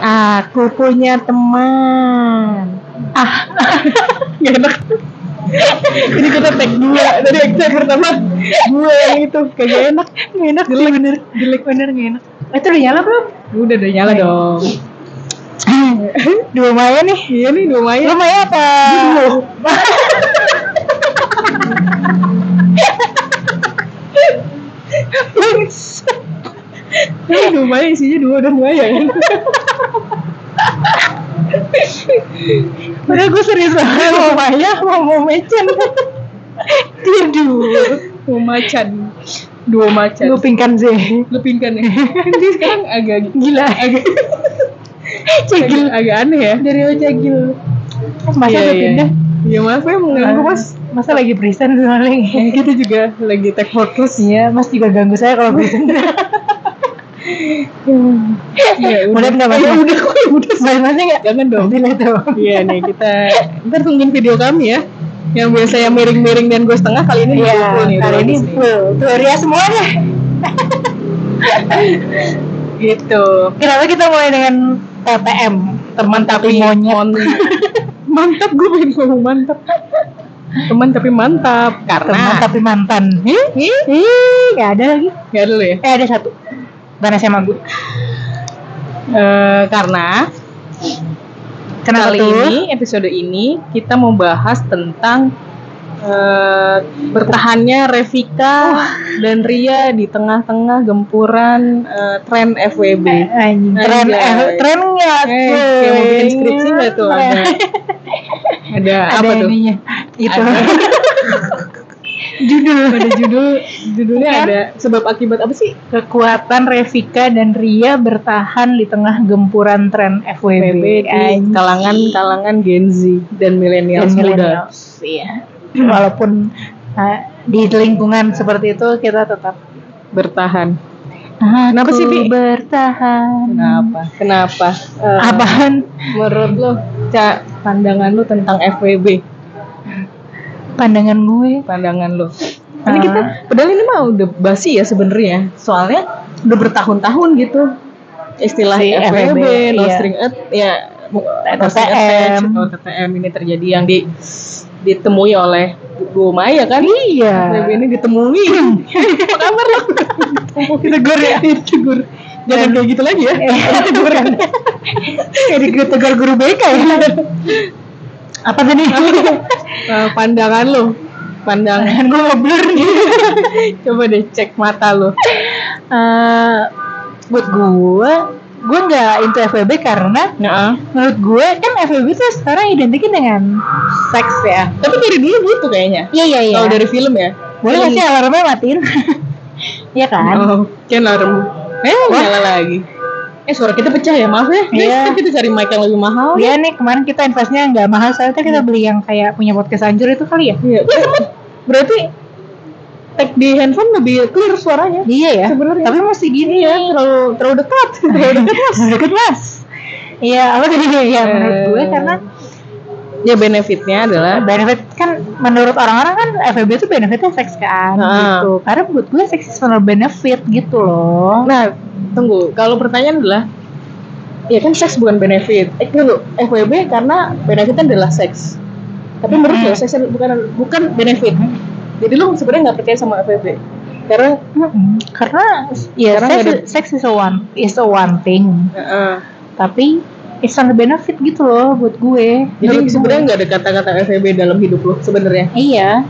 Aku punya teman. Ah, Gak enak. Ini kita tag dua dari tag pertama dua yang itu kagak enak. nggak enak sih bener. Jelek bener nggak enak. Eh, Itu udah nyala belum? Udah udah nyala dong. Dua Maya nih. Iya nih dua Maya. Lu Maya apa? Ini dua Maya isinya dua dan Maya kan. Padahal gue serius banget mau Maya, mau mau Mecan. Tidur. Dua macan. Dua macan. Lu pingkan sih. Lepinkan ya. Dia sekarang agak Gila. agak Cegil. agak, agak aneh ya. Dari lo cegil. Masa Iya, udah iya. pindah? Iya maaf ya mengganggu mas. Masa lagi present soalnya. Ya, kita juga lagi tag podcast. Iya, Mas juga ganggu saya kalau present. Ya Udah nggak mas? ya udah kok ya udah. Mas masnya nggak? Jangan dong. Nanti lihat dong. Iya nih kita ntar tungguin video kami ya. Yang biasanya miring-miring dan gue setengah kali ini Iya, full nih. kali ini full. Tuh Ria semuanya. gitu. Kenapa kita mulai dengan TTM? Teman tapi monyet. mon- mantap gue pengen ngomong mantap. Teman tapi mantap karena Teman tapi mantan. Ih, nggak ada lagi. nggak dulu ya. Eh ada satu. Dan SMA gue. Eh, karena Kenapa kali tuh? ini episode ini kita mau bahas tentang eh, bertahannya Revika dan Ria di tengah-tengah gempuran eh, tren FWB. Anjing, tren eh, trennya Eh, tuh. kayak mau bikin skripsi nggak tuh ada ada Ada apa tuh? ininya. Itu. Judul. Ada judul judulnya ada sebab akibat apa sih? Kekuatan Revika dan Ria bertahan di tengah gempuran tren FWB. FWB di kalangan-kalangan Gen Z dan milenial muda. Iya. Walaupun uh, di lingkungan seperti itu kita tetap Bertahan. Kenapa sih, Bi? bertahan? Kenapa? Kenapa? Eh, Apaan? menurut lo Ca, pandangan lo tentang FWB Pandangan gue? pandangan lo ini Ah. kita padahal ini mah udah basi ya sebenarnya soalnya udah bertahun-tahun gitu istilah Si FWB, FWB, no iya. string at ya TTM. atau TTM ini terjadi yang di ditemui oleh Bu Maya kan Iya. FWB ini ditemui apa kabar lo ditegur ya ditegur jangan kayak gitu lagi ya bukan. Kayak ditegur guru BK ya. Apa tadi? Eh, pandangan lo pandangan gue ngeblur nih. coba deh cek mata lo Eh, buat gue, gue nggak into FWB karena Nah, menurut gue kan FWB tuh sekarang identiknya dengan seks ya. tapi dari dulu gitu kayaknya Iya iya iya. kalau dari film ya Boleh nggak sih alarmnya matiin? Iya kan? oh kan alarm eh nyala lagi eh suara kita pecah ya maaf ya Iya. kita cari mic yang lebih mahal Iya nih kemarin kita investnya nggak mahal soalnya kan kita beli yang kayak punya podcast anjur itu kali ya. Iya. berarti tag di handphone lebih clear suaranya Iya ya. Sebenarnya. Tapi masih gini iya ya. terlalu terlalu dekat terlalu dekat mas Deket mas. Iya apa tadi ya menurut Eh, gue karena ya benefitnya adalah benefit kan menurut orang-orang kan FWB itu benefitnya seks kan Ah. gitu. Karena buat gue seks is for benefit gitu loh. nah tunggu kalau pertanyaan adalah ya kan seks bukan benefit eh dulu FWB karena benefitnya adalah seks tapi menurut lo Hmm. seks bukan bukan benefit jadi lo sebenarnya nggak percaya sama FWB karena Mm-mm. Karena ya Karena seks, ada- seks is a one is a one thing. Heeh. Tapi the benefit gitu loh buat gue. Jadi sebenarnya nggak ada kata-kata FVB dalam hidup lo sebenarnya. Iya.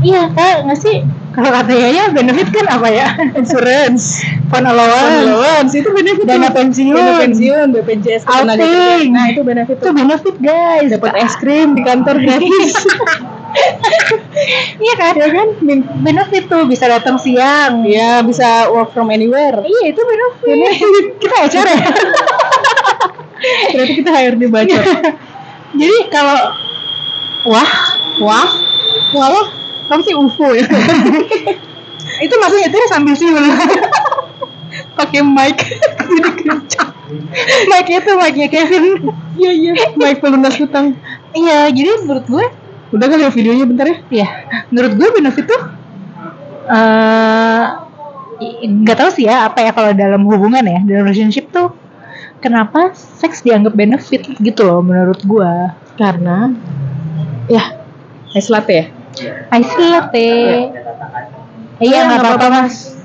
Iya, kayak nggak sih? Kalau kata Yaya, benefit kan apa ya? Insurance, Fund allowance, allowance itu benefit. dana pensiun, Dana pensiun, BPJS ketenaga kerjaan. outing. Nah itu benefit Itu benefit guys. Dapat es krim di kantor gratis. Iya kan? ya kan? Ben- Benefit tuh bisa datang siang. Iya bisa work from anywhere. Iya itu benefit. Kita HR ya. Berarti kita HRD baca. Jadi kalau wah, Wah, wah, kamu sih UFO ya. itu maksudnya itu sambil sih pakai mic. mic itu mic-nya Kevin. Iya iya. Mic pelunas hutang. Iya, jadi menurut gue Udah kali ya videonya bentar ya? Iya, menurut gue benefit tuh eh i- nggak tahu sih ya apa ya kalau dalam hubungan ya dalam relationship tuh kenapa seks dianggap benefit gitu loh menurut gua Karena ya es latte ya. ice latte iya nggak apa-apa mas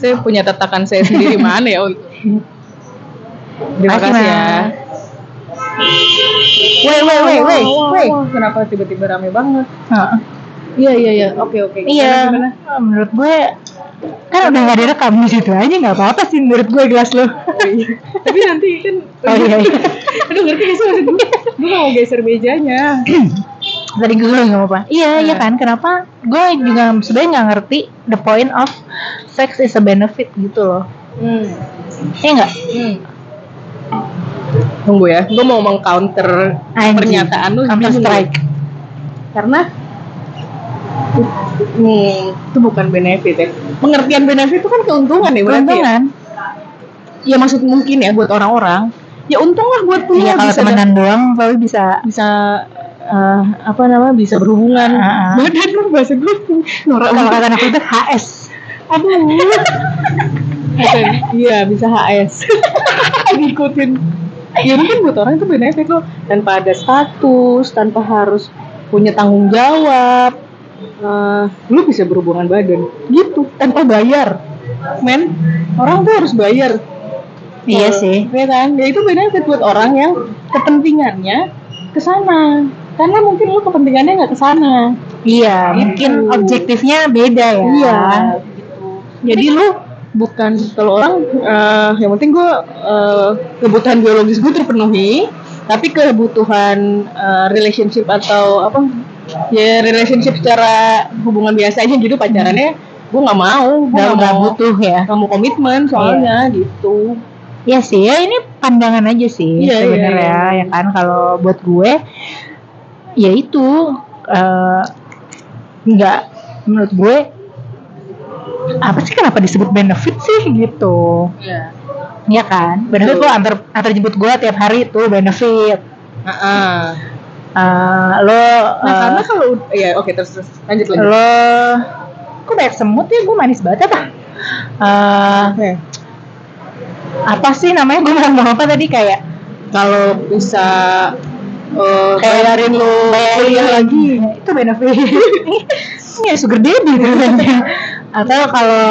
Saya punya tatakan saya sendiri mana ya? Terima kasih ya. Woi, woi, Wah, woi. wah, Kenapa tiba-tiba rame banget? Iya iya iya. Oke oke. Iya, menurut gue kan udah gak direkam di situ aja nggak apa-apa sih menurut gue gelas lo. Oh, iya. Tapi nanti kan. Oh iya, iya. Aduh ngerti gak sih maksud gue? Gue gak mau geser mejanya. Tadi gue nggak apa-apa. Iya, iya Nah. kan. Kenapa? Gue juga sebenarnya nggak ngerti the point of sex is a benefit gitu loh. Hmm. Iya nggak? Hmm. Tunggu ya, gue mau mengcounter pernyataan lu Counter strike. karena hmm, itu bukan benefit ya. Pengertian benefit itu kan keuntungan ya berarti. ya? Keuntungan. Ya maksud mungkin ya buat orang-orang. Ya untung lah buat punya Iya kalau bisa temenan doang tapi bisa bisa eh, apa namanya bisa berhubungan. Ah, ah. Badan lu bahasa gue norak kalau kata anak itu HS. Aduh. Iya bisa HS. Ngikutin. Ya mungkin buat orang itu benefit loh. Tanpa ada status, tanpa harus punya tanggung jawab. Eh, lu bisa berhubungan badan. Gitu. Tanpa bayar. Men, orang tuh harus bayar. Iya Kalau- sih. Iya kan? Ya itu benefit buat orang yang kepentingannya ke sana. Karena mungkin lu kepentingannya nggak ke sana. Iya, Gitu. mungkin objektifnya beda ya. Iya. Gitu. Jadi lu bukan kalau orang eh, yang penting gue eh, kebutuhan biologis gue terpenuhi, tapi kebutuhan eh, relationship atau apa ya relationship secara hubungan biasa aja gitu pacarannya gue nggak mau, gue Nggak butuh ya. nggak mau komitmen soalnya gitu. Iya sih, ya ini pandangan aja sih Iya, sebenarnya iya, iya. ya kan kalau buat gue ya itu eh, nggak menurut gue apa sih kenapa disebut benefit sih gitu Iya. ya kan benefit lo antar antar jemput gue tiap hari itu benefit Heeh. Eh, lo Nah, eh, karena kalau ya oke terus terus. Lanjut lanjut. lo kok banyak semut ya? Gue manis banget apa? Eh, Oke. apa sih namanya? Gue mau ngomong apa tadi kayak Kalau bisa eh, Kayak bayarin lo kuliah lagi itu benefit. Ini sugar daddy namanya atau kalau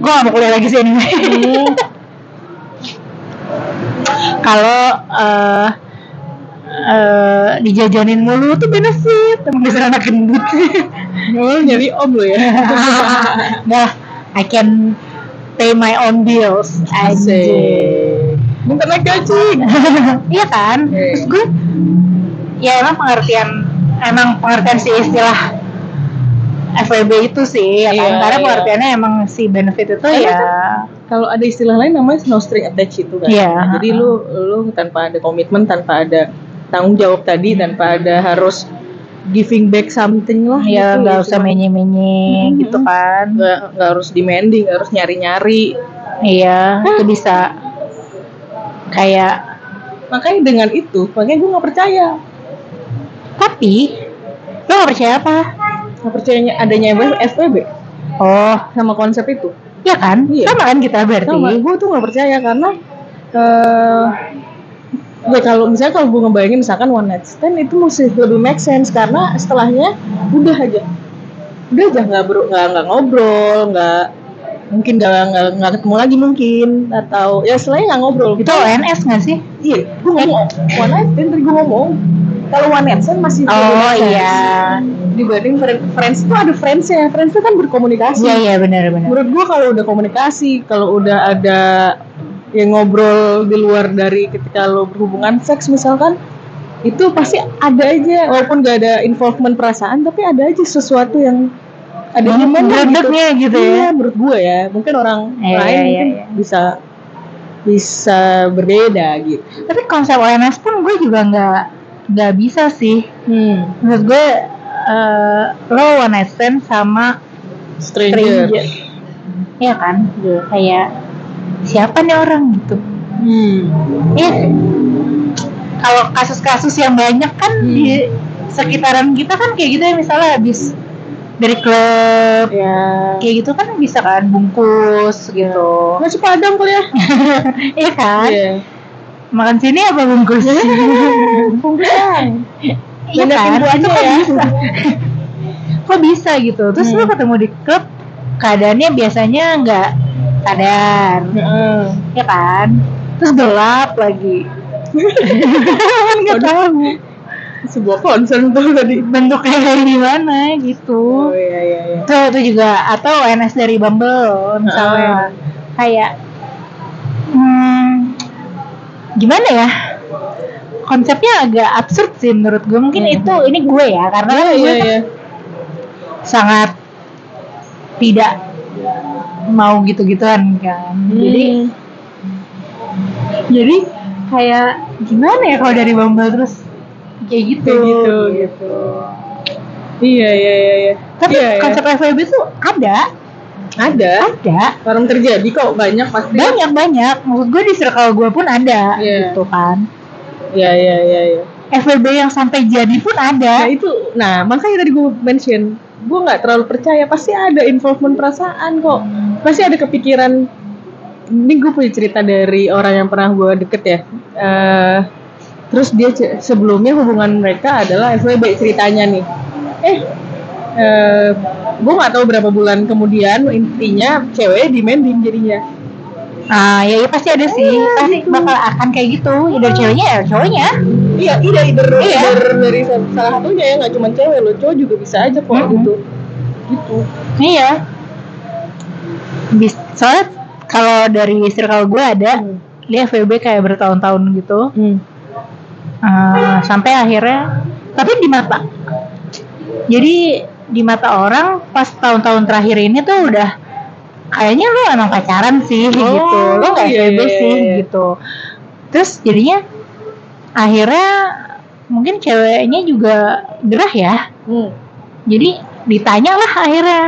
gue gak mau kuliah lagi sih anyway. Hmm. kalau eh eh, dijajanin mulu tuh benefit emang dasar anak gendut Oh, nyari om lo ya. nah I can pay my own bills aja. Bukan naik gaji. iya kan terus gue ya emang pengertian emang pengertian si istilah FWB itu sih ya kan Iya, karena iya. pengertiannya emang si benefit itu Karena ya Kalau ada istilah lain namanya no string attached itu kan. Iya. Jadi lu lu tanpa ada komitmen, tanpa ada tanggung jawab tadi, tanpa ada harus giving back something lah. ya gitu, nggak ya, usah menye-menye Mhm. gitu kan nggak nggak harus demanding, nggak harus nyari-nyari. iya itu bisa kayak Makanya dengan itu, makanya gue nggak percaya. tapi lo gak percaya apa Nggak percayanya adanya FWB oh sama konsep itu. ya kan Iya. sama kan kita berarti Sama, gue tuh nggak percaya karena eh ya kalau misalnya kalau gue ngebayangin misalkan one night stand itu mesti lebih make sense karena setelahnya udah aja. Udah aja nggak nggak nggak ngobrol nggak mungkin nggak nggak nggak ketemu lagi mungkin atau ya selain nggak ngobrol. Itu ONS gak sih? Iya gue ngomong. One night stand tadi gue ngomong. Kalau one night stand masih lebih oh make sense. iya dibanding friend, friends itu ada friendsnya. Friends itu kan berkomunikasi. Iya iya benar-benar menurut gua kalau udah komunikasi kalau udah ada yang ngobrol di luar dari ketika lo berhubungan seks misalkan itu pasti ada aja. Walaupun gak ada involvement perasaan tapi ada aja sesuatu yang ada Hmm, gimana gredeknya gitu. ya. Iya, menurut gua ya. Mungkin orang Iya, lain iya, mungkin iya. bisa bisa berbeda gitu. Tapi konsep ONS pun gue juga nggak nggak bisa sih. Hmm. menurut gue eh, lo one night stand sama stranger, stranger. Iya kan? Kayak siapa nih orang gitu Hmm. Iya sih. kalau kasus-kasus yang banyak kan Hmm. di sekitaran kita kan kayak gitu ya misalnya habis dari klub ya kayak gitu kan bisa kan bungkus gitu nasi padang kali ya iya kan Iya. makan sini apa bungkus Bungkusan. Iya kan? Itu kok ya. bisa kok bisa gitu terus Hmm. lu ketemu di klub keadaannya biasanya nggak sadar Heeh. ya kan? Terus gelap lagi. Kan nggak tahu. Sebuah concern tuh tadi. bentuknya kayak gimana gitu. Oh iya iya iya. itu itu juga. Atau NS dari Bumble misalnya. Kayak hmm, gimana ya? Konsepnya agak absurd sih menurut gue mungkin Hmm. itu ini gue ya. Karena kan gue kan iya. sangat tidak mau gitu-gituan kan jadi Hmm. jadi kayak gimana ya kalau dari Bumble terus kayak gitu kayak gitu gitu. Iya iya iya iya. tapi Iya, iya. konsep FWB tuh ada ada. ada Orang terjadi kok banyak pasti. banyak banyak maksud gue di circle gue pun ada Iya. gitu kan Iya iya iya iya. FWB yang sampai jadi pun Nah ada itu, nah makanya tadi gue mention, gue nggak terlalu percaya pasti ada involvement perasaan kok, pasti ada kepikiran. Ini gue punya cerita dari orang yang pernah gue deket ya. Eh, terus dia sebelumnya hubungan mereka adalah FWB ceritanya nih. Eh, eh gue nggak tahu berapa bulan kemudian intinya cewek demanding jadinya. ah ya, ya pasti ada sih pasti bakal akan kayak gitu dari ceweknya ya cowoknya Iya, iya, either, Iya. either dari sa- salah satunya ya nggak cuma cewek loh, cowok juga bisa aja kok Mm-mm. gitu. Gitu. iya Bis, soalnya kalau dari circle gue ada Hmm. dia FWB kayak bertahun-tahun gitu Hmm. Ah, sampai akhirnya tapi di mata jadi di mata orang pas tahun-tahun terakhir ini tuh udah kayaknya lu emang pacaran sih gitu lu nggak iya, FWB iya, sih iya. gitu terus jadinya akhirnya mungkin ceweknya juga gerah ya Hmm. jadi ditanya lah akhirnya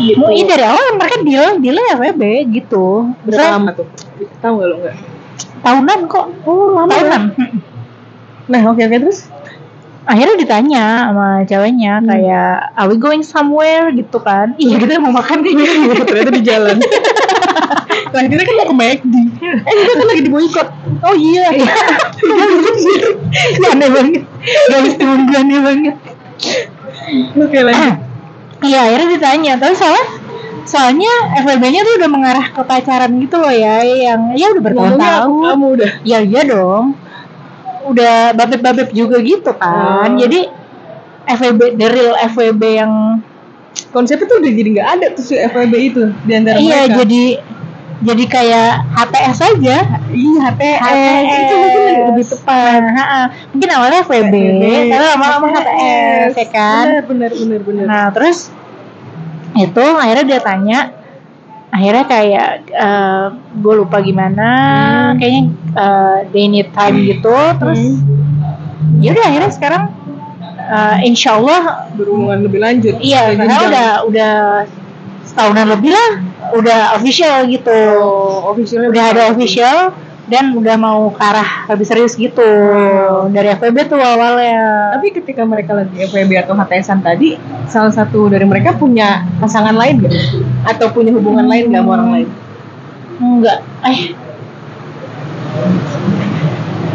Gitu. mungkin dari awal mereka deal dealnya FWB gitu Berapa lama tuh? Tahu nggak lo nggak? tahunan kok Oh lama tahunan Nah oke oke terus? akhirnya ditanya sama ceweknya Hmm. kayak are we going somewhere gitu kan iya kita mau makan nih Ternyata di jalan. Nah kita kan mau ke McD. Eh kita kan lagi di boykot. oh iya aneh banget gak bisa aneh banget Oke lanjut. Iya akhirnya ditanya tapi soalnya soalnya FWB-nya tuh udah mengarah ke pacaran gitu loh ya yang ya udah bertahun-tahun kamu udah. ya iya dong udah babep-babep juga gitu kan Oh. jadi FWB the real FWB yang Konsepnya tuh udah jadi nggak ada tuh si FWB itu di antara iya mereka. jadi jadi kayak HTS aja Iya HTS, HTS itu mungkin lebih tepat. Nah, ha-ha. mungkin awalnya FWB tapi lama-lama HTS ya kan bener bener bener. nah terus itu akhirnya dia tanya akhirnya kayak gue lupa gimana Hmm. kayaknya eh, they need time gitu terus Hmm. ya udah akhirnya sekarang eh, insya Allah berhubungan lebih lanjut. iya karena udah udah setahunan lebih lah udah official gitu Oh, officialnya udah ada official dan udah mau ke arah lebih serius gitu dari FWB tuh awalnya Tapi ketika mereka lagi FWB atau HTSan tadi, salah satu dari mereka punya pasangan lain gak? Atau punya hubungan lain gak sama orang lain? enggak eh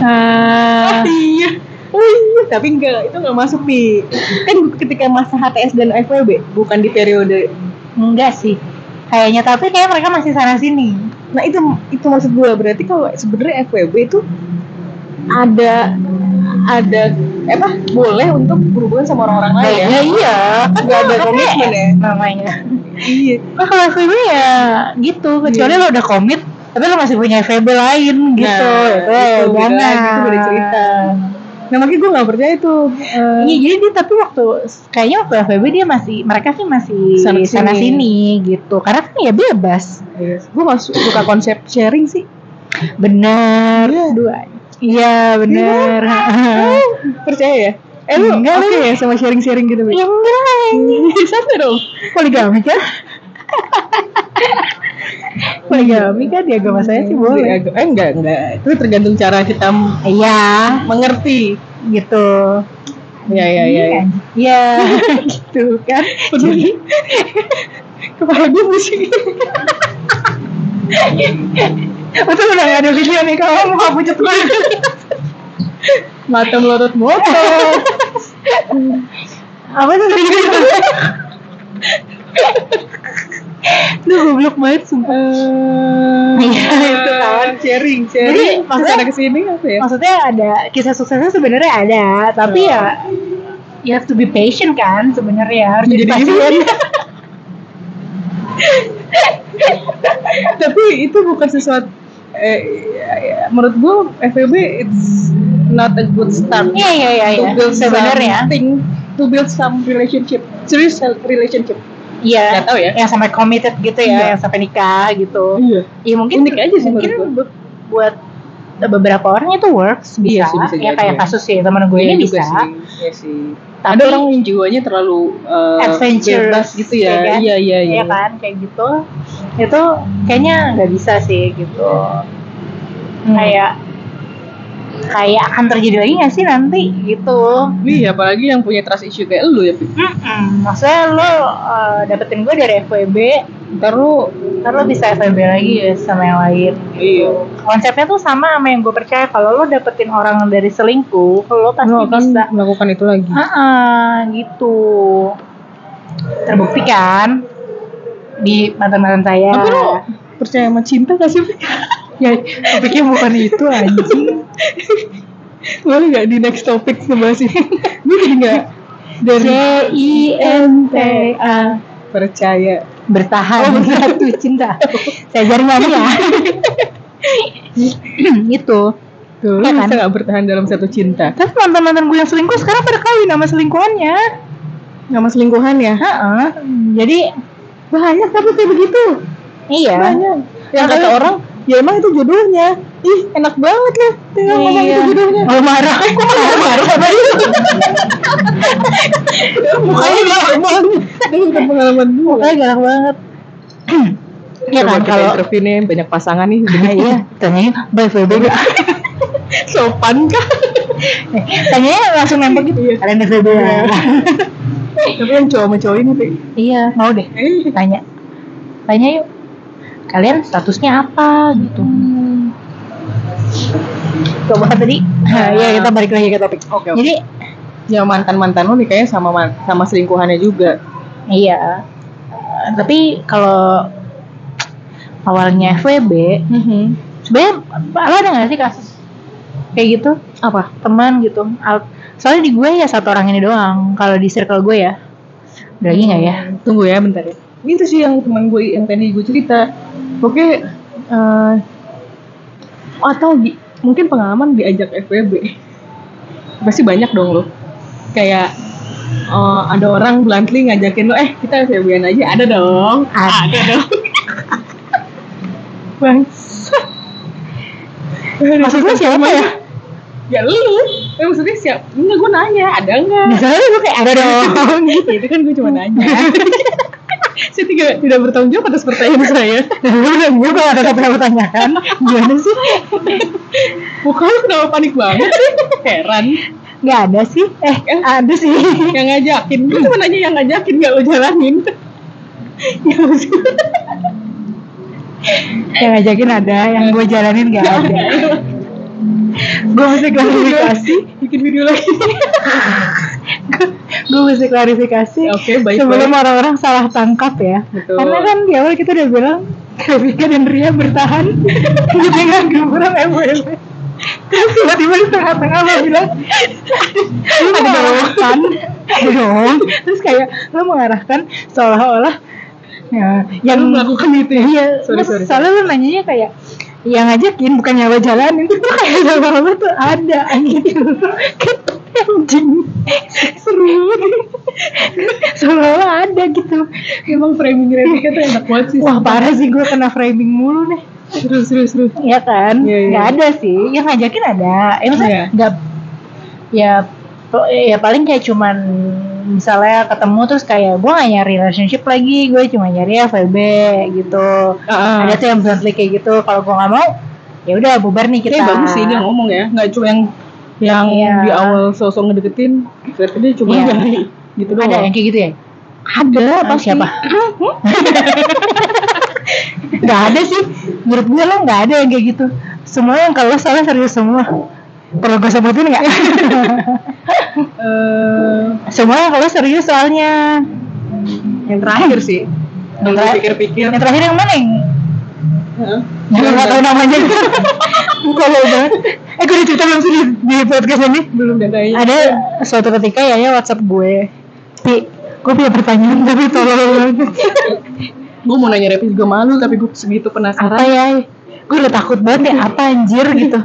Ah, iya. Oh iya, tapi enggak, itu enggak masuk nih. Kan ketika masa HTS dan FWB, bukan di periode. enggak sih kayaknya tapi kayak mereka masih sana sini Nah itu itu maksud gue berarti kalau sebenarnya FWB itu ada ada apa boleh untuk berhubungan sama orang-orang lain ya? ya iya kan Nggak ada komitmen ya? namanya Iya. nah kalau FWB ya gitu kecuali Iya. lo udah komit tapi lo masih punya FWB lain gitu Nah, itu, itu jangan itu beda cerita. Nah makanya gue nggak percaya tuh. eh, Iya jadi dia tapi waktu kayaknya waktu FWB dia masih mereka sih masih Sana sana sini. sini gitu karena kan ya bebas gue gak suka konsep sharing sih. bener Iya. dua iya bener Percaya ya? Eh lu Enggak, oke lu. ya sama sharing-sharing gitu, ya enggak Santai dong. poligami kan poligami kan di agama saya sih boleh Eh enggak, enggak. Itu tergantung cara kita iya mengerti. gitu Ya, ya, ya. ya. iya gitu kan jadi Kepala gue pusing. Betul udah gak ada video nih kalau muka pucet gue. Mata melorot motor. Apa tuh tadi? Duh goblok banget sumpah. Iya, itu kan. sharing, Jadi, sharing. maksudnya- Maksudnya ke sini apa ya? Maksudnya ada kisah suksesnya sebenarnya ada, tapi ya you have to be patient kan sebenarnya harus jadi Jadi pasien. Tapi itu bukan sesuatu eh, ya, ya, menurut gua FWB it's not a good start. Iya iya iya To iya. build Sebenarnya to build some relationship, serious relationship. Iya. Nggak tahu ya. Yang sampai committed gitu ya, Iya. yang sampai nikah gitu. Iya. Iya mungkin Unik aja sih mungkin buat beberapa orang itu works bisa, Iya sih, bisa ya kayak ya. kasus sih teman gue ini bisa. sih. Iya sih. Tapi- Ada orang yang jiwanya terlalu uh, Adventurous, bebas gitu ya. ya kan? Iya iya iya. Iya kan kayak gitu. Itu kayaknya nggak bisa sih gitu. Hmm. Kayak kayak akan terjadi lagi nggak sih nanti gitu. Iya, apalagi yang punya trust issue kayak lu ya, Pi. Mm-mm. Maksudnya lo uh, dapetin gue dari FWB, Ntar lu ntar lo bisa FWB lagi ya sama yang lain. iya. Konsepnya tuh sama sama yang gue percaya. Kalau lo dapetin orang dari selingkuh, lo pasti Lu akan bisa. melakukan itu lagi. Ah, gitu. Terbukti kan di mantan-mantan saya. Tapi lu percaya sama cinta gak sih? Ya, topiknya bukan itu anjing. Boleh gak di next topic ngebahas ini? Gue jadi gak C dari I N T A percaya. bertahan satu cinta. Saya ajarin nyanyi ya. itu. Tuh, lu kan? bisa gak bertahan dalam satu cinta? Tapi mantan-mantan gue yang selingkuh sekarang pada kawin sama selingkuhannya. Sama selingkuhan ya? Heeh. Jadi Banyak tapi kayak begitu. iya. Banyak. Yang kata orang, ya emang itu jodohnya. Ih, enak banget lah. Tinggal ngomong Iya. itu jodohnya. Oh marah. Kok marah? Marah apa itu? Mukanya galak banget. Itu bukan pengalaman gue. Mukanya galak banget. Coba kan kalau interview nih banyak pasangan nih. Nah, iya, tanyain by FWB gak? Sopan kah? Tanyanya langsung nembak gitu. Iya. Kalian ya? Tapi yang cowok sama cowok ini. Iya, mau deh. Eh, Tanya. Tanya yuk. Kalian statusnya apa gitu. Coba tadi. Nah, iya kita balik lagi ke topik. Oke, oke. Jadi ya mantan mantan lu nih kayaknya sama sama selingkuhannya juga. iya. Tapi kalau awalnya FWB, sebenarnya lo ada nggak sih kasus kayak gitu? Apa? Teman gitu. Al- Soalnya di gue ya satu orang ini doang. Kalau di circle gue ya. Lagi nggak ya? Tunggu ya bentar ya. Itu sih yang teman gue yang tadi gue cerita. Oke, eh, atau di- mungkin pengalaman diajak FWB. Pasti banyak dong lo. Kayak eh, ada orang bluntly ngajakin lo, eh kita FWB-an aja. Ada dong. Ada. dong. Bangsa. Maksud gue siapa ya? Ya lu. Eh, maksudnya siap? Enggak, gue nanya. Ada nggak? Misalnya gue kayak ada dong. gitu. Itu kan gue cuma nanya. saya tidak, tidak bertanggung jawab atas pertanyaan saya. Gue gak ada apa yang tanyakan. Gimana sih? Muka lu kenapa panik banget sih? Heran. Gak ada sih. Eh, ada sih. Yang ngajakin. Gue cuma nanya yang ngajakin gak lo jalanin. Ya yang ngajakin ada, yang gue jalanin gak ada. Gue mesti klarifikasi. Bikin video lagi. gue mesti klarifikasi. Oke, baik, Sebelum orang-orang salah tangkap ya. Betul. Karena kan di awal kita udah bilang Kevika dan Ria bertahan dengan gemburan FWB. Terus tiba-tiba di tengah-tengah lo bilang dong. mengarahkan dong terus kayak lo mengarahkan seolah-olah ya, yang melakukan itu ya? iya Sorry, terus sorry, soalnya lo nanyanya kayak yang ngajakin bukan nyawa jalanin tuh kayak lama-lama tuh ada gitu anjing seru seolah-olah ada gitu Emang framing Rebecca tuh enak banget sih. wah parah sih gue kena framing mulu nih Terus, terus, terus. Iya kan? Iya. Nggak ada sih. Yang ngajakin ada. Eh, maksudnya Iya. nggak ya ya paling kayak cuman misalnya ketemu terus kayak gue gak nyari relationship lagi gue cuma nyari FWB gitu Ah, ada tuh yang bluntly kayak gitu kalau gue nggak mau ya udah bubar nih kita Kayak bagus sih dia ngomong ya. Nggak cuma yang yang Iya. di awal sosok ngedeketin. Berarti dia cuma Iya. nyari gitu doang. ada yang kayak gitu ya Ada Ah, pasti. siapa nggak ada sih menurut gue lo nggak ada yang kayak gitu semua yang kalau salah serius semua perlu gue sebutin nggak Eh, semua yang kalau serius soalnya yang terakhir sih. Kalau Enggak. gue pikir-pikir. yang terakhir yang mana yang Heeh. gue nggak tahu namanya lo banget eh gue udah cerita belum sih di, podcast ini belum deh kayaknya. ada suatu ketika ya ya WhatsApp gue Pi gue punya pertanyaan tapi tolong banget gue mau nanya Revi juga malu tapi gue segitu apa penasaran. ya gue udah takut banget ya apa anjir gitu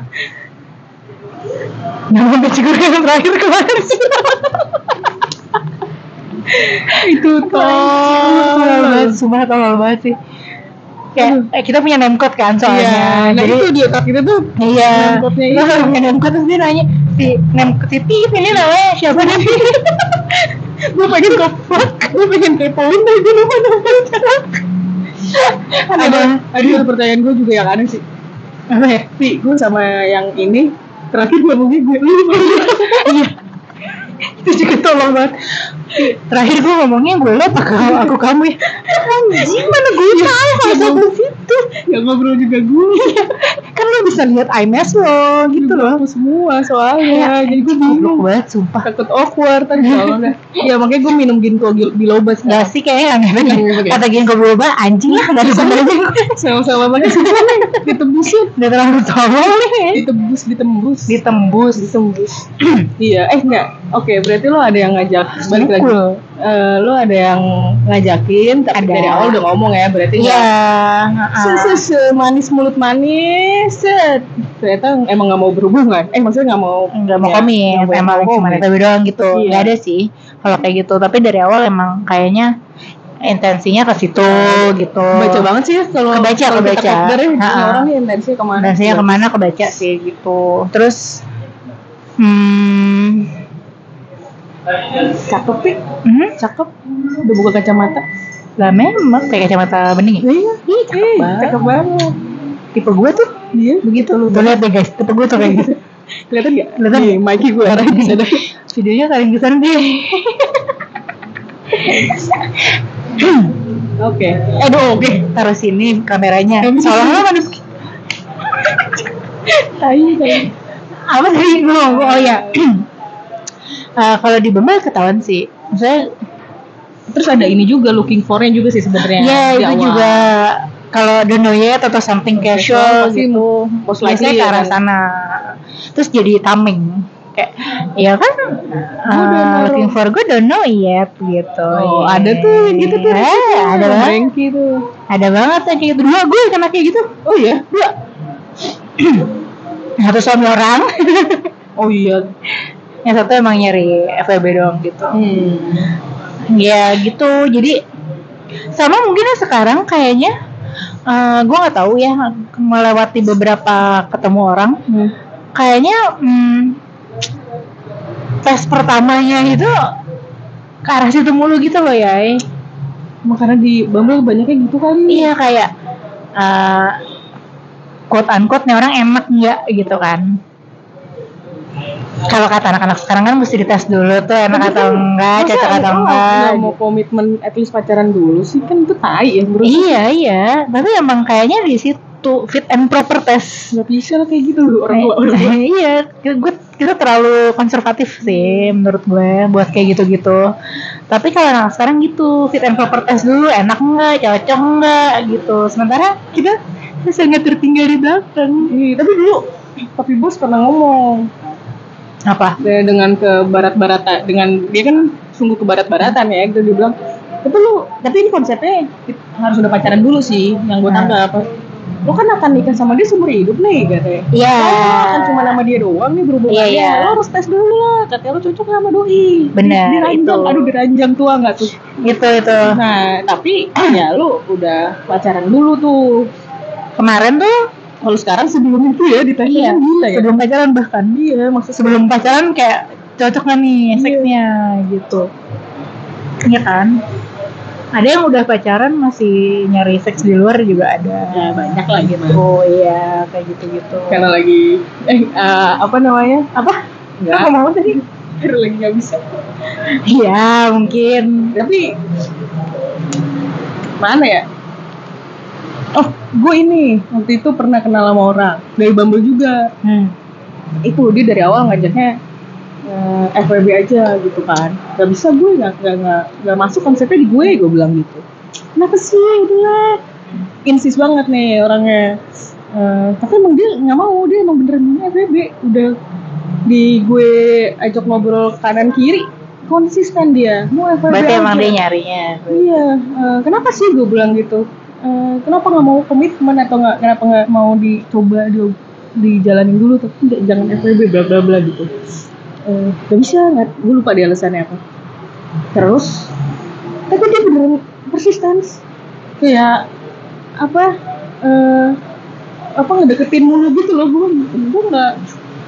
nama beci gue yang terakhir kemarin. Sih itu tolol banget tol. sumpah tolol banget sih. Kayak eh, kita punya name code kan soalnya. Iya, nah jadi itu di otak kita tuh iya. name code-nya kita itu. punya name code terus dia nanya si name si Pip ini namanya siapa? Nih gue pengen ke fuck gue pengen kepoin tapi gue lupa namanya ada. Ada pertanyaan gue juga yang aneh sih. Apa ya? Gue sama yang ini terakhir ngomongnya gue. Lu iya itu juga tolong banget. Terakhir gue ngomongnya gue lo apa kamu aku kamu ya. Anjing mana gue tahu? kalau sampai situ? Yang ngobrol juga gue kan lo bisa lihat iMess lo gitu loh. aku semua soalnya. Ya, jadi gue bingung. banget sumpah. Takut awkward kan. Soalnya ya makanya gue minum ginkgo bil- biloba Gak sekarang sih kayaknya aneh Nggak. Kata ginkgo biloba anjing lah Gak ada sebenarnya sama-sama semua nih ditebusin. Udah terlalu tolol nih ditebus ditembus. Ditembus. Ditembus. Iya eh enggak oke berarti lo ada yang ngajak balik lagi. Eh, lo ada yang ngajakin tapi Ada. dari awal udah ngomong ya berarti Iya nggak se, se, se manis mulut manis set ternyata emang nggak mau berhubungan eh maksudnya nggak mau Nggak mau ya, komit Emang cuma. FWB doang gitu Iya. Gak ada sih Kalau kayak gitu Tapi dari awal emang kayaknya Intensinya ke situ gitu baca banget sih ya kalau Kebaca, kalau kita kebaca. kopdar ya ini Ha-ha. orang nih intensinya ke mana Intensinya ke mana kebaca sih gitu Terus Hmm cakep sih hmm, cakep. Udah buka kacamata. Lah memang Kayak kacamata bening ya? Iya. Ih cakep banget. cakep banget. Tipe gue tuh? Iya Begitu. Lu Tuh lihat deh guys. Tipe gue tuh kayak gitu. Kelihatan nggak? Kelihatan. nih Mikey gue arahin di sana. Videonya kalian ke sana deh. Oke. Aduh, oke, taruh sini kameranya. Bisa. Soalnya mana? tai tai. Apa tadi gue? Oh ya. Eh, kalau di Bumble ketahuan sih. Maksudnya, terus ada ini juga looking for-nya juga sih sebenarnya ya di itu awal. juga kalau don't know yet atau something casual pasti gitu. most likely ke ya arah kan. sana. Terus jadi tameng. Kayak, ya kan, uh, looking for gue don't know yet gitu. Oh, Iya. ada tuh yang gitu tuh. Eh, ada Sama banget. Tuh. Ada banget yang kayak gitu. Dua gue kena kayak gitu. Oh iya, dua. Satu suami orang. Oh iya. yang satu emang nyari FWB doang gitu Hmm. ya gitu jadi sama mungkin ya sekarang kayaknya eh gue nggak tahu ya melewati beberapa ketemu orang Hmm. kayaknya hmm, tes pertamanya itu ke arah situ mulu gitu loh ya Makanya di Bumble banyaknya gitu kali. iya kayak eh quote unquote nih orang enak nggak gitu kan kalau kata anak-anak sekarang kan mesti dites dulu tuh enak atau enggak, Masa cocok atau enggak. nggak mau komitmen at least pacaran dulu sih kan itu tai ya bro. Iya iya, tapi emang kayaknya di situ fit and proper test. Gak bisa lah kayak gitu orang tua orang tua. iya, gue kita terlalu konservatif sih menurut gue buat kayak gitu-gitu. Tapi kalau anak sekarang gitu fit and proper test dulu enak enggak, cocok enggak gitu. Sementara kita sangat tertinggal di belakang. Iya, tapi dulu tapi bos pernah ngomong Apa? de- dengan ke barat-baratan dengan dia kan sungguh ke barat-baratan ya gitu dia bilang tapi lu tapi ini konsepnya harus udah pacaran dulu sih yang gue Nah. tangkap lu kan akan nikah sama dia seumur hidup nih katanya Iya. Oh, kan cuma nama dia doang nih berhubungannya. Iya, iya. Lo harus tes dulu lah. Katanya lo cocok sama doi. Benar, Di- Diranjang, itu. aduh diranjang tua nggak tuh? Itu itu. Nah, tapi ya lu udah pacaran dulu tuh. Kemarin tuh Kalau sekarang sebelum itu ya ditanya iya, gila ya. sebelum pacaran bahkan Iya, maksud sebelum pacaran kayak cocok gak nih Iya. seksnya gitu Iya kan ada yang udah pacaran masih nyari seks di luar juga ada Ya, banyak lah gitu. oh iya kayak gitu gitu Karena lagi eh eh, apa namanya? apa Enggak. Apa mau tadi Karena lagi nggak bisa. iya mungkin Tapi mana ya? Oh gue ini waktu itu pernah kenal sama orang dari Bumble juga. Hmm. itu dia dari awal ngajaknya eh, FWB aja gitu kan. Gak bisa gue nggak nggak nggak nggak masuk konsepnya di gue gue bilang gitu. Kenapa sih udah insis banget nih orangnya. Eh, tapi emang dia nggak mau dia emang beneran mau FWB udah di gue ajak ngobrol kanan kiri konsisten dia. Mau FWB berarti emang aja. dia nyarinya. Iya, eh, kenapa sih gue bilang gitu? Eh, kenapa nggak mau komitmen atau nggak kenapa nggak mau dicoba di dijalanin dulu tapi nggak jangan FWB bla bla bla gitu. Eh, gak bisa nggak? Gue lupa dia alasannya apa. Terus, tapi dia beneran persistence. Kayak apa? Eh, apa ngedeketin mulu gitu loh gue gue nggak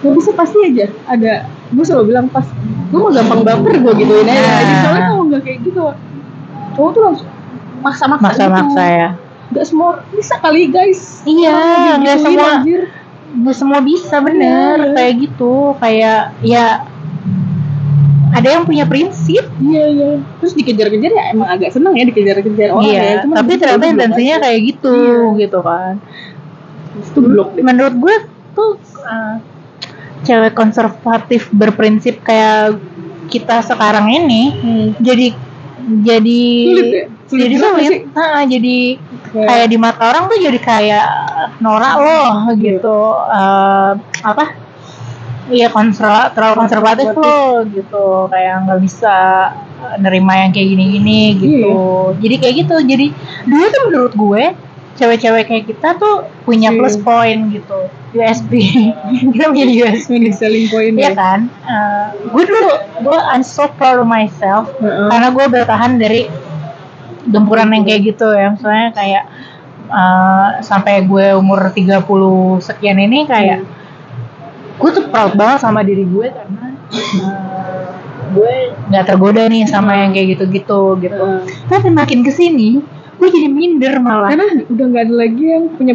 nggak bisa pasti aja ada gue selalu bilang pas gue mau gampang baper gue gituin aja Nah. Soalnya kalau nggak kayak gitu cowok tuh langsung maksa-maksa maksa-maksa gitu. ya Gak semua bisa kali guys. Iya, Orang nggak semua- nggak semua bisa bener. Iya. kayak gitu kayak ya ada yang punya prinsip. Iya iya. Terus dikejar-kejar ya emang agak seneng ya dikejar-kejar orang iya ya. Cuman tapi ternyata intensinya kayak gitu Iya. gitu kan. Itu blok deh. Menurut gue tuh uh, cewek konservatif berprinsip kayak kita sekarang ini hmm. jadi jadi Sulit ya? Sulit jadi sulit sih? Nah, jadi Kayak- kayak di mata orang tuh jadi kayak norak loh gitu Eh, apa Iya konser terlalu konservatif loh gitu kayak nggak bisa nerima yang kayak gini-gini gitu. Jadi kayak gitu. Jadi dulu tuh menurut gue cewek-cewek kayak kita tuh punya Iya. plus point gitu. USP. Kita punya USP. Unique selling point Iya ya kan? Eh, gue dulu gue I'm so proud of myself Heeh. karena gue bertahan dari gempuran yang kayak gitu ya misalnya kayak eh, sampai gue umur 30 sekian ini kayak gue tuh proud banget sama diri gue karena eh, gue nggak tergoda nih sama yang kayak gitu-gitu gitu Heeh. tapi makin ke sini gue jadi minder malah. Karena udah nggak ada lagi yang punya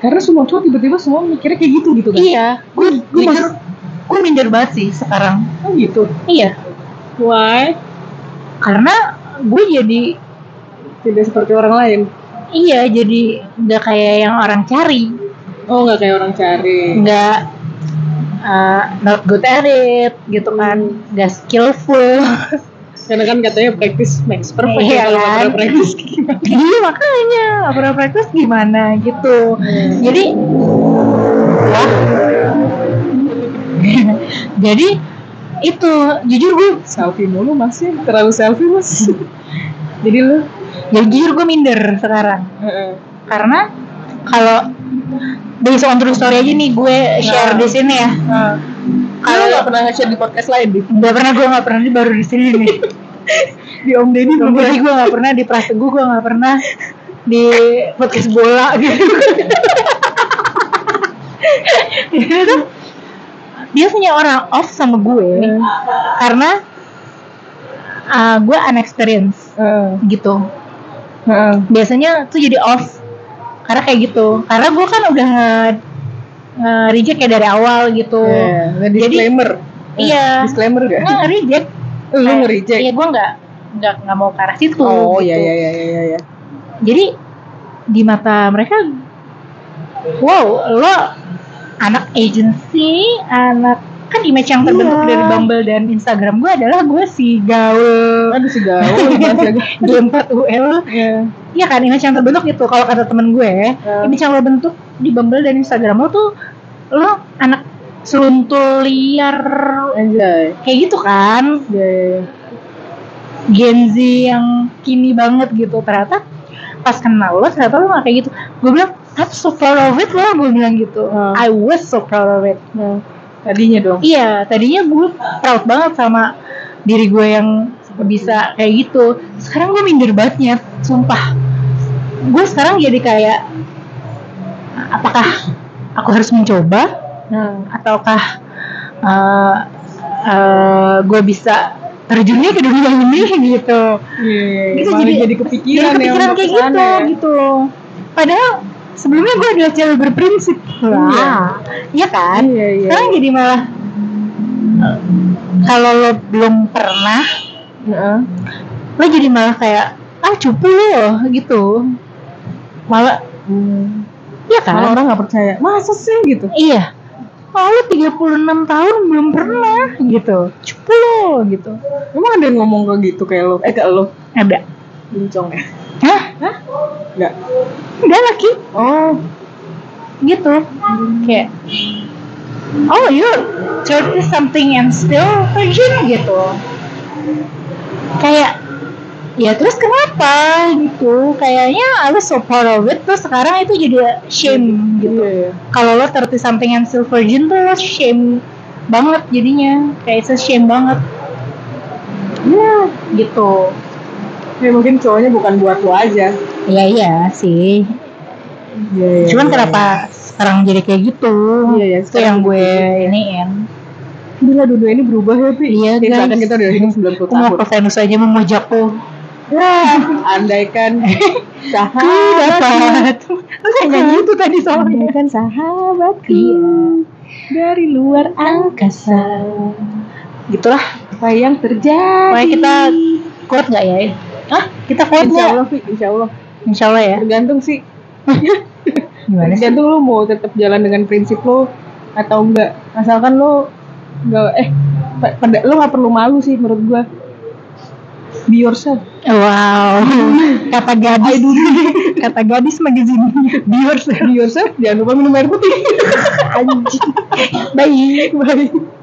karena semua cowok tiba-tiba semua mikirnya kayak gitu gitu kan. Iya. Gue gue mas- gue minder banget sih sekarang. Oh gitu? Iya. Why? Karena gue jadi tidak seperti orang lain. Iya jadi nggak kayak yang orang cari. Oh nggak kayak orang cari. Nggak uh, not good at it gitu kan. Nggak skillful karena kan katanya practice makes perfect Iya ya kalau kan? pernah practice gimana? Iya makanya. Nggak pernah praktis gimana gitu. Jadi wah jadi itu jujur gue selfie mulu masih terlalu selfie mas. Jadi lu? Ya jujur gue minder sekarang. Karena kalau based on true story aja nih gue share Nah. di sini ya kalau nggak pernah nge-share di podcast lain di nggak pernah gue nggak pernah di baru di sini nih di Om Deddy belum lagi gue gak pernah di Prasegu, gue gak pernah di podcast bola gitu. Dia punya orang off sama gue Hmm. karena uh, gue unexperienced Heeh. gitu. Heeh. Biasanya tuh jadi off karena kayak gitu. Karena gue kan udah nge, nge reject kayak dari awal gitu. Iya, nggak Jadi- disclaimer Iya. disclaimer gak? Nggak reject. lu nge-reject Iya gue nggak nggak nggak mau ke arah situ. oh gitu. iya iya iya iya iya jadi di mata mereka wow lo anak agency anak kan image yang terbentuk Iya. dari Bumble dan Instagram gue adalah gue si gaul aduh si gaul bahasa G4UL Iya. Iya kan image yang terbentuk itu kalau kata temen gue Ya. image yang lo bentuk di Bumble dan Instagram lo tuh lo anak seruntul liar anjay kayak gitu kan Iya, iya, iya. Gen Z yang kini banget gitu ternyata pas kenal lo ternyata lo gak kayak gitu gue bilang I'm so proud of it lo gue bilang gitu Hmm. I was so proud of it Nah, tadinya dong. Iya tadinya gue proud banget sama diri gue yang bisa kayak gitu. Sekarang gue minder banget sumpah. Gue sekarang jadi kayak apakah aku harus mencoba? Nah ataukah uh, uh, gue bisa terjunnya ke dunia ini gitu? Iya Gitu, malah jadi- jadi kepikiran, jadi kepikiran ya kayak gitu ya. gitu padahal sebelumnya gue adalah cewek berprinsip lah iya kan iya iya sekarang jadi malah kalau lo belum pernah Heeh. lo jadi malah kayak ah cupu lo gitu malah Hmm. ya Malah kan orang nggak percaya. Masa sih gitu? iya oh, lu 36 tahun belum pernah gitu cupu lo gitu Emang ada yang ngomong kayak gitu kayak lo? Eh ke lo? ada Bincong ya? Hah? Hah? Enggak. udah laki Oh. gitu. Kayak oh you 30 something and still virgin gitu. Kayak ya terus kenapa? Gitu. Kayaknya I was so proud of it. Terus sekarang itu jadi shame gitu. Iya, iya. kalau lo 30 something and still virgin tuh lo shame banget jadinya. Kayak shame banget. Ya gitu Ya mungkin cowoknya bukan buat lo aja. iya iya sih Iya, iya. cuman iya. kenapa sekarang jadi kayak gitu Iya, iya, itu yang gue gitu. iniin Gila dunia ini berubah ya, Pi. Iya, Kayak guys. seakan kita udah hidup 90 aku mau tahun. ke Venus aja memujakku Ya, andaikan sahabat dapat Enggak nyanyi itu tadi soalnya Andaikan sahabatku Iya. dari luar angkasa. Gitulah Apa yang terjadi? Kita kuat nggak ya Hah? Kita kuat Insya? Allah, Pi. Insya Allah. Insya Allah ya Tergantung sih. Gimana sih? Tergantung lo mau tetap jalan dengan prinsip lo atau enggak. Asalkan lo enggak eh pa- pada lo nggak perlu malu sih menurut gua. Be yourself. Wow Kata gadis Kata gadis magazine Biors Be yourself. Jangan lupa minum air putih. Anjing Baik Bye.